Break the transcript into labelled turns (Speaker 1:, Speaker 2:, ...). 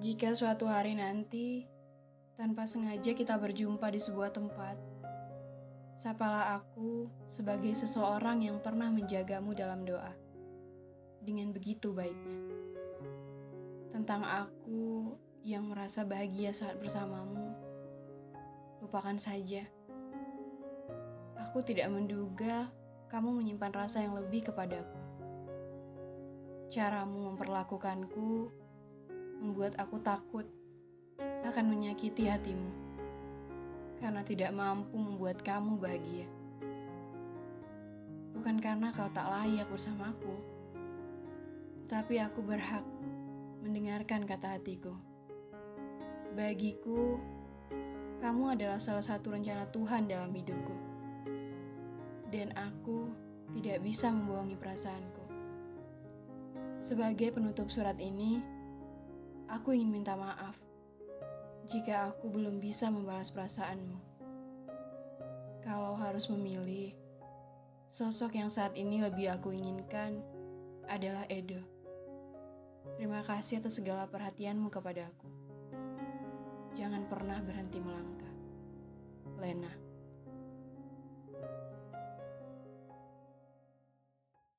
Speaker 1: Jika suatu hari nanti, tanpa sengaja kita berjumpa di sebuah tempat, sapalah aku sebagai seseorang yang pernah menjagamu dalam doa. Dengan begitu baiknya. Tentang aku yang merasa bahagia saat bersamamu, lupakan saja. Aku tidak menduga kamu menyimpan rasa yang lebih kepadaku. Caramu memperlakukanku membuat aku takut akan menyakiti hatimu karena tidak mampu membuat kamu bahagia. Bukan karena kau tak layak bersamaku, tetapi aku berhak mendengarkan kata hatiku. Bagiku, kamu adalah salah satu rencana Tuhan dalam hidupku, dan aku tidak bisa membohongi perasaanku. Sebagai penutup surat ini, Aku ingin minta maaf jika aku belum bisa membalas perasaanmu. Kalau harus memilih, sosok yang saat ini lebih aku inginkan adalah Edo. Terima kasih atas segala perhatianmu kepada aku. Jangan pernah berhenti melangkah. Lena